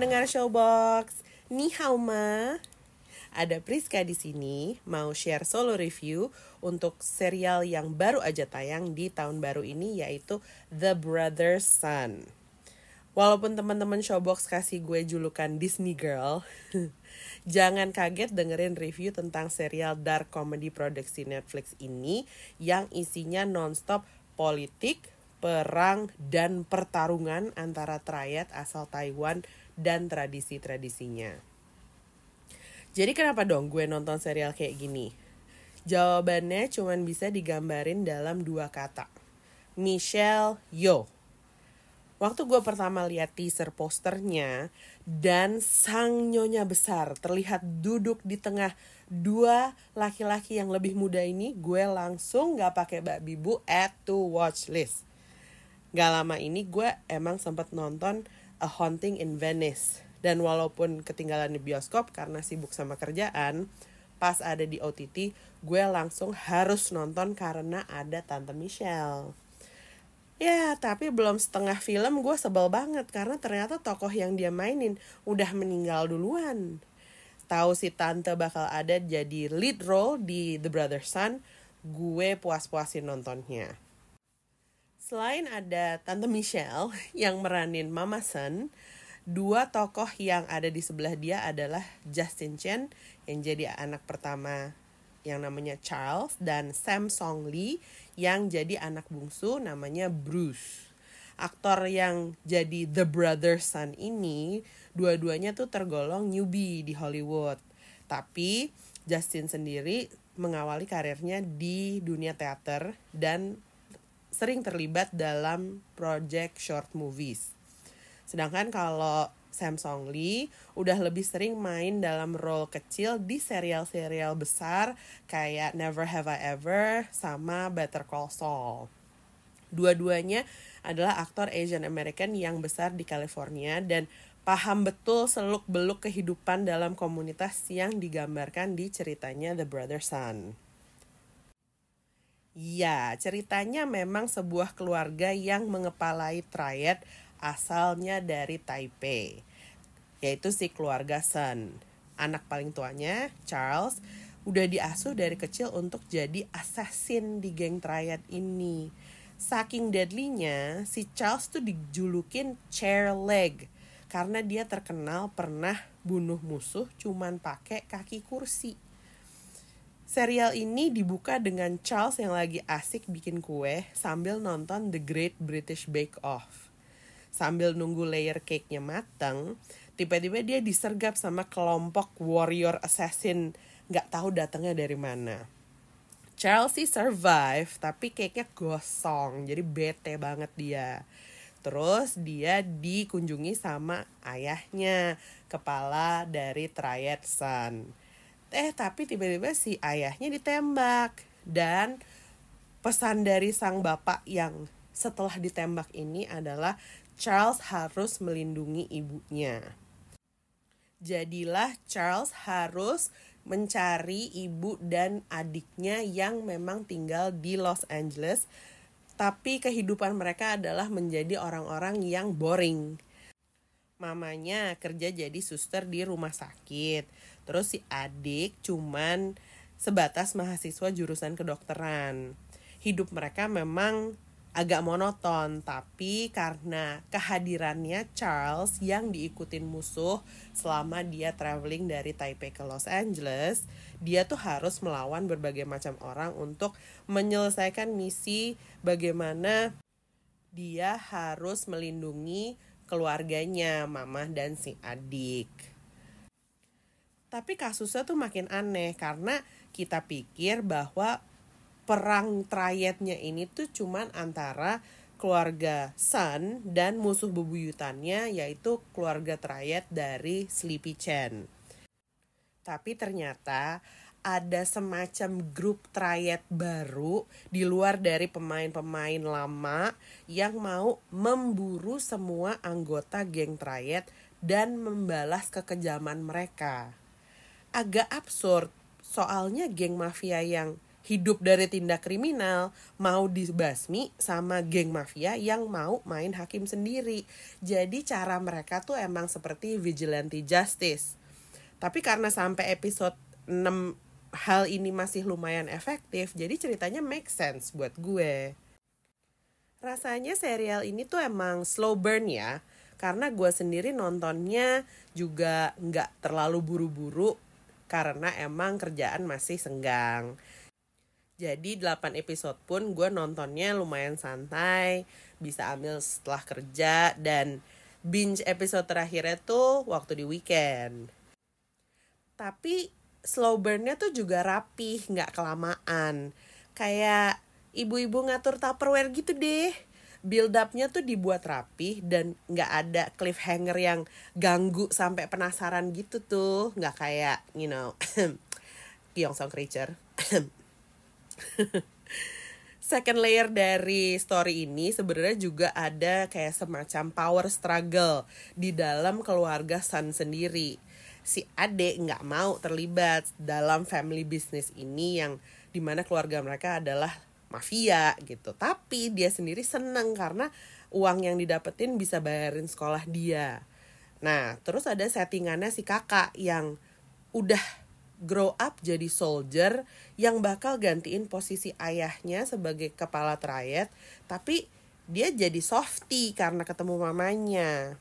Pendengar Showbox, ni hao. Ada Priska di sini mau share solo review untuk serial yang baru aja tayang di tahun baru ini yaitu The Brother Sun. Walaupun teman-teman Showbox kasih gue julukan Disney Girl, jangan kaget dengerin review tentang serial dark comedy produksi Netflix ini yang isinya nonstop politik, perang, dan pertarungan antara triad asal Taiwan dan tradisi-tradisinya. Jadi kenapa dong gue nonton serial kayak gini? Jawabannya cuman bisa digambarin dalam dua kata. Michelle Yeoh. Waktu gue pertama lihat teaser posternya dan sang nyonya besar terlihat duduk di tengah dua laki-laki yang lebih muda ini, gue langsung gak pakai bak bibu add to watch list. Gak lama ini gue emang sempat nonton A Haunting in Venice. Dan walaupun ketinggalan di bioskop karena sibuk sama kerjaan, pas ada di OTT, gue langsung harus nonton karena ada Tante Michelle. Ya, tapi belum setengah film gue sebel banget karena ternyata tokoh yang dia mainin udah meninggal duluan. Tahu si tante bakal ada jadi lead role di The Brother Sun, gue puas-puasin nontonnya. Selain ada Tante Michelle yang meranin Mama Sun, dua tokoh yang ada di sebelah dia adalah Justin Chen yang jadi anak pertama yang namanya Charles dan Sam Song Lee yang jadi anak bungsu namanya Bruce. Aktor yang jadi The Brother Son ini dua-duanya tuh tergolong newbie di Hollywood. Tapi Justin sendiri mengawali karirnya di dunia teater dan sering terlibat dalam project short movies. Sedangkan kalau Sam Song Lee udah lebih sering main dalam role kecil di serial-serial besar kayak Never Have I Ever sama Better Call Saul. Dua-duanya adalah aktor Asian American yang besar di California dan paham betul seluk-beluk kehidupan dalam komunitas yang digambarkan di ceritanya The Brother Sun. Ya, ceritanya memang sebuah keluarga yang mengepalai triad asalnya dari Taipei, yaitu si keluarga Sun. Anak paling tuanya, Charles, udah diasuh dari kecil untuk jadi assassin di geng triad ini. Saking deadly-nya, si Charles tuh dijulukin chair leg karena dia terkenal pernah bunuh musuh cuman pakai kaki kursi. Serial ini dibuka dengan Charles yang lagi asik bikin kue sambil nonton The Great British Bake Off sambil nunggu layer cake-nya matang, tiba-tiba dia disergap sama kelompok warrior assassin nggak tahu datangnya dari mana. Chelsea survive, tapi cake-nya gosong, jadi bete banget dia. Terus dia dikunjungi sama ayahnya, kepala dari Triad Sun. Eh, tapi tiba-tiba si ayahnya ditembak. Dan pesan dari sang bapak yang setelah ditembak ini adalah Charles harus melindungi ibunya. Jadilah Charles harus mencari ibu dan adiknya yang memang tinggal di Los Angeles, tapi kehidupan mereka adalah menjadi orang-orang yang boring. Mamanya kerja jadi suster di rumah sakit, terus si adik cuman sebatas mahasiswa jurusan kedokteran. Hidup mereka memang agak monoton, tapi karena kehadirannya Charles yang diikutin musuh selama dia traveling dari Taipei ke Los Angeles, dia tuh harus melawan berbagai macam orang untuk menyelesaikan misi bagaimana dia harus melindungi keluarganya, mama dan si adik. Tapi kasusnya tuh makin aneh karena kita pikir bahwa perang triadnya ini tuh cuman antara keluarga Sun dan musuh bebuyutannya yaitu keluarga triad dari Sleepy Chen. Tapi ternyata ada semacam grup triad baru di luar dari pemain-pemain lama yang mau memburu semua anggota geng triad dan membalas kekejaman mereka. Agak absurd, soalnya geng mafia yang hidup dari tindak kriminal mau dibasmi sama geng mafia yang mau main hakim sendiri. Jadi cara mereka tuh emang seperti vigilante justice. Tapi karena sampai episode 6 hal ini masih lumayan efektif, jadi ceritanya make sense buat gue. Rasanya serial ini tuh emang slow burn ya, karena gue sendiri nontonnya juga nggak terlalu buru-buru karena emang kerjaan masih senggang. Jadi 8 episode pun gue nontonnya lumayan santai, bisa ambil setelah kerja dan binge episode terakhirnya tuh waktu di weekend. Tapi slow burnnya tuh juga rapih, nggak kelamaan. Kayak ibu-ibu ngatur tupperware gitu deh. Build upnya tuh dibuat rapih dan nggak ada cliffhanger yang ganggu sampai penasaran gitu tuh. Nggak kayak, you know, Song Creature. second layer dari story ini sebenarnya juga ada kayak semacam power struggle di dalam keluarga Sun sendiri. Si Ade nggak mau terlibat dalam family business ini yang di mana keluarga mereka adalah mafia gitu. Tapi dia sendiri seneng karena uang yang didapetin bisa bayarin sekolah dia. Nah, terus ada settingannya si kakak yang udah grow up jadi soldier yang bakal gantiin posisi ayahnya sebagai kepala triad tapi dia jadi softy karena ketemu mamanya.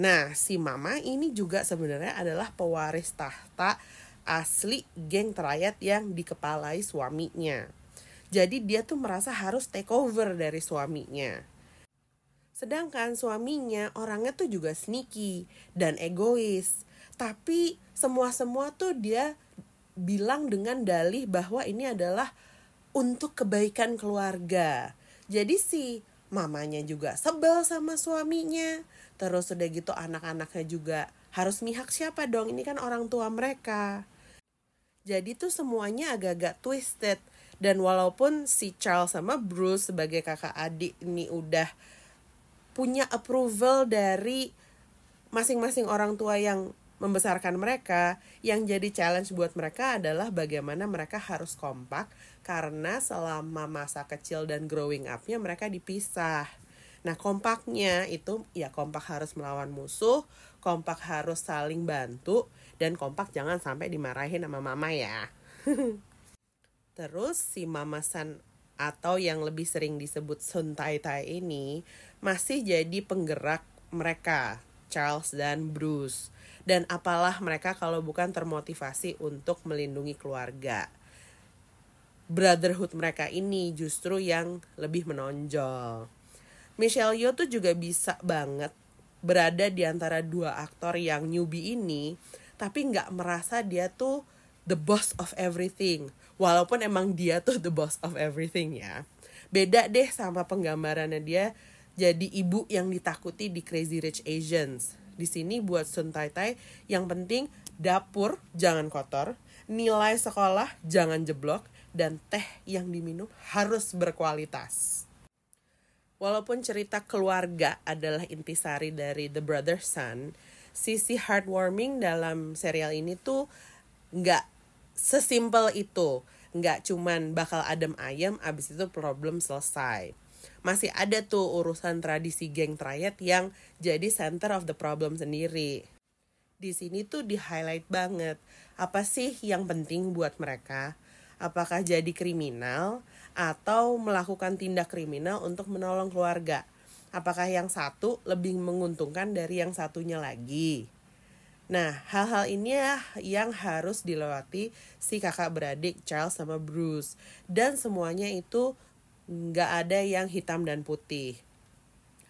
Nah, si mama ini juga sebenarnya adalah pewaris tahta asli geng triad yang dikepalai suaminya. Jadi dia tuh merasa harus take over dari suaminya. Sedangkan suaminya orangnya tuh juga sneaky dan egois. Tapi semua-semua tuh dia bilang dengan dalih bahwa ini adalah untuk kebaikan keluarga. Jadi si mamanya juga sebel sama suaminya. Terus udah gitu anak-anaknya juga harus mihak siapa dong? Ini kan orang tua mereka. Jadi tuh semuanya agak-agak twisted. Dan walaupun si Charles sama Bruce sebagai kakak adik ini udah punya approval dari masing-masing orang tua yang membesarkan mereka, yang jadi challenge buat mereka adalah bagaimana mereka harus kompak karena selama masa kecil dan growing up-nya mereka dipisah. Nah, kompaknya itu ya kompak harus melawan musuh, kompak harus saling bantu, dan kompak jangan sampai dimarahin sama mama ya. Terus si Mama San atau yang lebih sering disebut Sun Tai Tai ini masih jadi penggerak mereka, Charles dan Bruce dan apalah mereka kalau bukan termotivasi untuk melindungi keluarga. Brotherhood mereka ini justru yang lebih menonjol. Michelle Yeoh tuh juga bisa banget berada di antara dua aktor yang newbie ini, tapi nggak merasa dia tuh the boss of everything. Walaupun emang dia tuh the boss of everything ya. Beda deh sama penggambarannya dia jadi ibu yang ditakuti di Crazy Rich Asians di sini buat Sun Tai Tai yang penting dapur jangan kotor, nilai sekolah jangan jeblok, dan teh yang diminum harus berkualitas. Walaupun cerita keluarga adalah intisari dari The Brother Sun, sisi heartwarming dalam serial ini tuh nggak sesimpel itu. Nggak cuman bakal adem ayam abis itu problem selesai masih ada tuh urusan tradisi geng triad yang jadi center of the problem sendiri. Di sini tuh di highlight banget apa sih yang penting buat mereka, Apakah jadi kriminal atau melakukan tindak kriminal untuk menolong keluarga? Apakah yang satu lebih menguntungkan dari yang satunya lagi? Nah, hal-hal ini ya yang harus dilewati si kakak beradik Charles sama Bruce. Dan semuanya itu nggak ada yang hitam dan putih.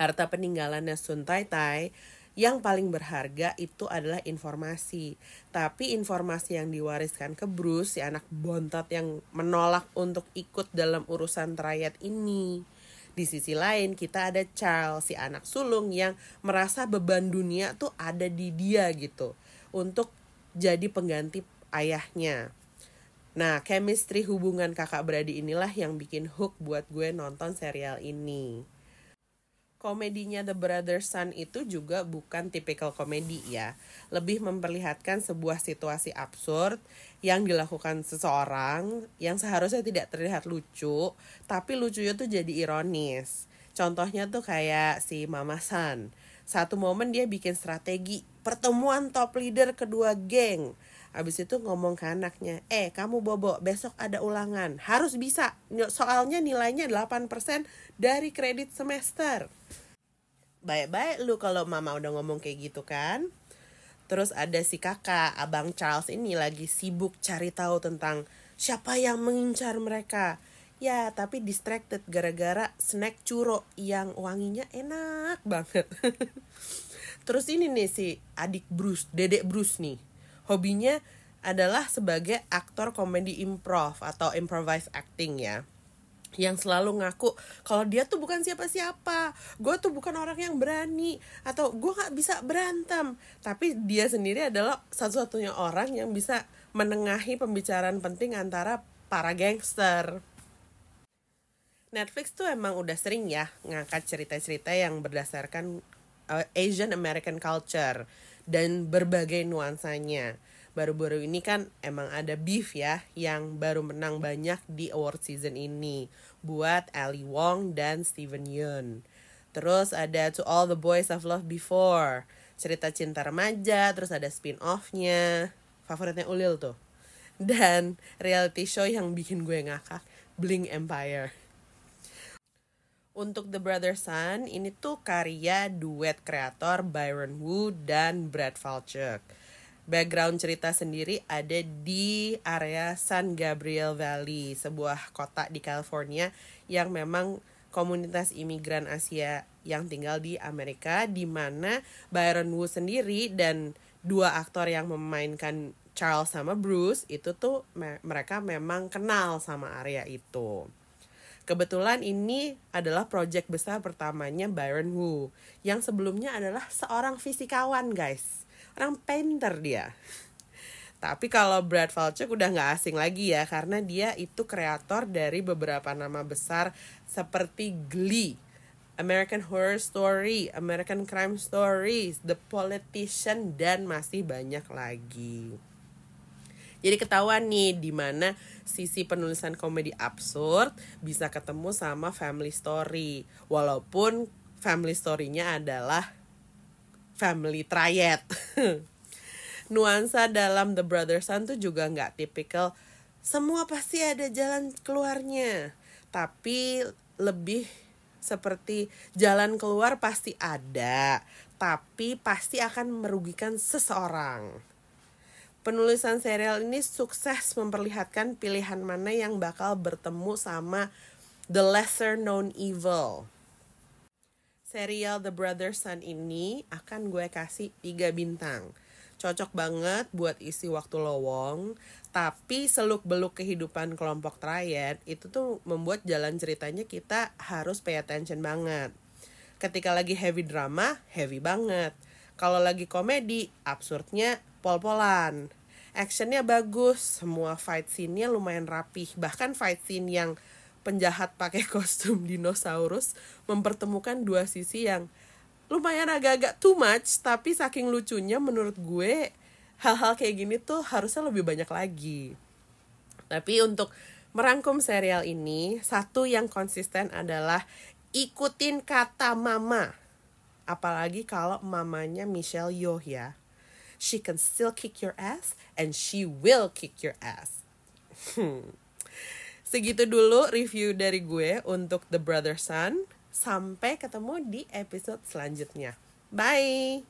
Harta peninggalannya Sun Tai Tai yang paling berharga itu adalah informasi. Tapi informasi yang diwariskan ke Bruce, si anak bontot yang menolak untuk ikut dalam urusan trayet ini. Di sisi lain kita ada Charles, si anak sulung yang merasa beban dunia tuh ada di dia gitu. Untuk jadi pengganti ayahnya. Nah, chemistry hubungan kakak beradik inilah yang bikin hook buat gue nonton serial ini komedinya The Brother Sun itu juga bukan tipikal komedi ya. Lebih memperlihatkan sebuah situasi absurd yang dilakukan seseorang yang seharusnya tidak terlihat lucu, tapi lucunya tuh jadi ironis. Contohnya tuh kayak si Mama San. Satu momen dia bikin strategi pertemuan top leader kedua geng. Abis itu ngomong ke anaknya, eh kamu Bobo besok ada ulangan, harus bisa, soalnya nilainya 8% dari kredit semester. Baik-baik lu kalau mama udah ngomong kayak gitu kan. Terus ada si kakak abang Charles ini lagi sibuk cari tahu tentang siapa yang mengincar mereka. Ya tapi distracted gara-gara snack curo yang wanginya enak banget. Terus ini nih si adik Bruce dedek Bruce nih hobinya adalah sebagai aktor komedi improv atau improvised acting ya. Yang selalu ngaku kalau dia tuh bukan siapa-siapa. Gue tuh bukan orang yang berani atau gue nggak bisa berantem. Tapi dia sendiri adalah satu-satunya orang yang bisa menengahi pembicaraan penting antara para gangster. Netflix tuh emang udah sering ya ngangkat cerita-cerita yang berdasarkan uh, Asian American culture dan berbagai nuansanya baru-baru ini kan emang ada beef ya yang baru menang banyak di award season ini buat Ali Wong dan Steven Yeun. Terus ada To All the Boys I've Loved Before, cerita cinta remaja, terus ada spin-offnya, favoritnya Ulil tuh. Dan reality show yang bikin gue ngakak, Bling Empire. Untuk The Brother Sun, ini tuh karya duet kreator Byron Wu dan Brad Falchuk background cerita sendiri ada di area San Gabriel Valley, sebuah kota di California yang memang komunitas imigran Asia yang tinggal di Amerika di mana Byron Wu sendiri dan dua aktor yang memainkan Charles sama Bruce itu tuh me mereka memang kenal sama area itu. Kebetulan ini adalah proyek besar pertamanya Byron Wu yang sebelumnya adalah seorang fisikawan guys orang painter dia tapi kalau Brad Falchuk udah nggak asing lagi ya karena dia itu kreator dari beberapa nama besar seperti Glee, American Horror Story, American Crime Stories, The Politician dan masih banyak lagi. Jadi ketahuan nih di mana sisi penulisan komedi absurd bisa ketemu sama family story. Walaupun family story-nya adalah family triad. Nuansa dalam The Brother Sun tuh juga nggak tipikal semua pasti ada jalan keluarnya. Tapi lebih seperti jalan keluar pasti ada, tapi pasti akan merugikan seseorang. Penulisan serial ini sukses memperlihatkan pilihan mana yang bakal bertemu sama the lesser known evil serial The Brother Sun ini akan gue kasih 3 bintang. Cocok banget buat isi waktu lowong, tapi seluk-beluk kehidupan kelompok triad itu tuh membuat jalan ceritanya kita harus pay attention banget. Ketika lagi heavy drama, heavy banget. Kalau lagi komedi, absurdnya pol-polan. Actionnya bagus, semua fight scene-nya lumayan rapih. Bahkan fight scene yang penjahat pakai kostum dinosaurus mempertemukan dua sisi yang lumayan agak-agak too much tapi saking lucunya menurut gue hal-hal kayak gini tuh harusnya lebih banyak lagi tapi untuk merangkum serial ini satu yang konsisten adalah ikutin kata mama Apalagi kalau mamanya Michelle Yeoh ya. She can still kick your ass and she will kick your ass. Hmm. Segitu dulu review dari gue untuk The Brother Son. Sampai ketemu di episode selanjutnya. Bye.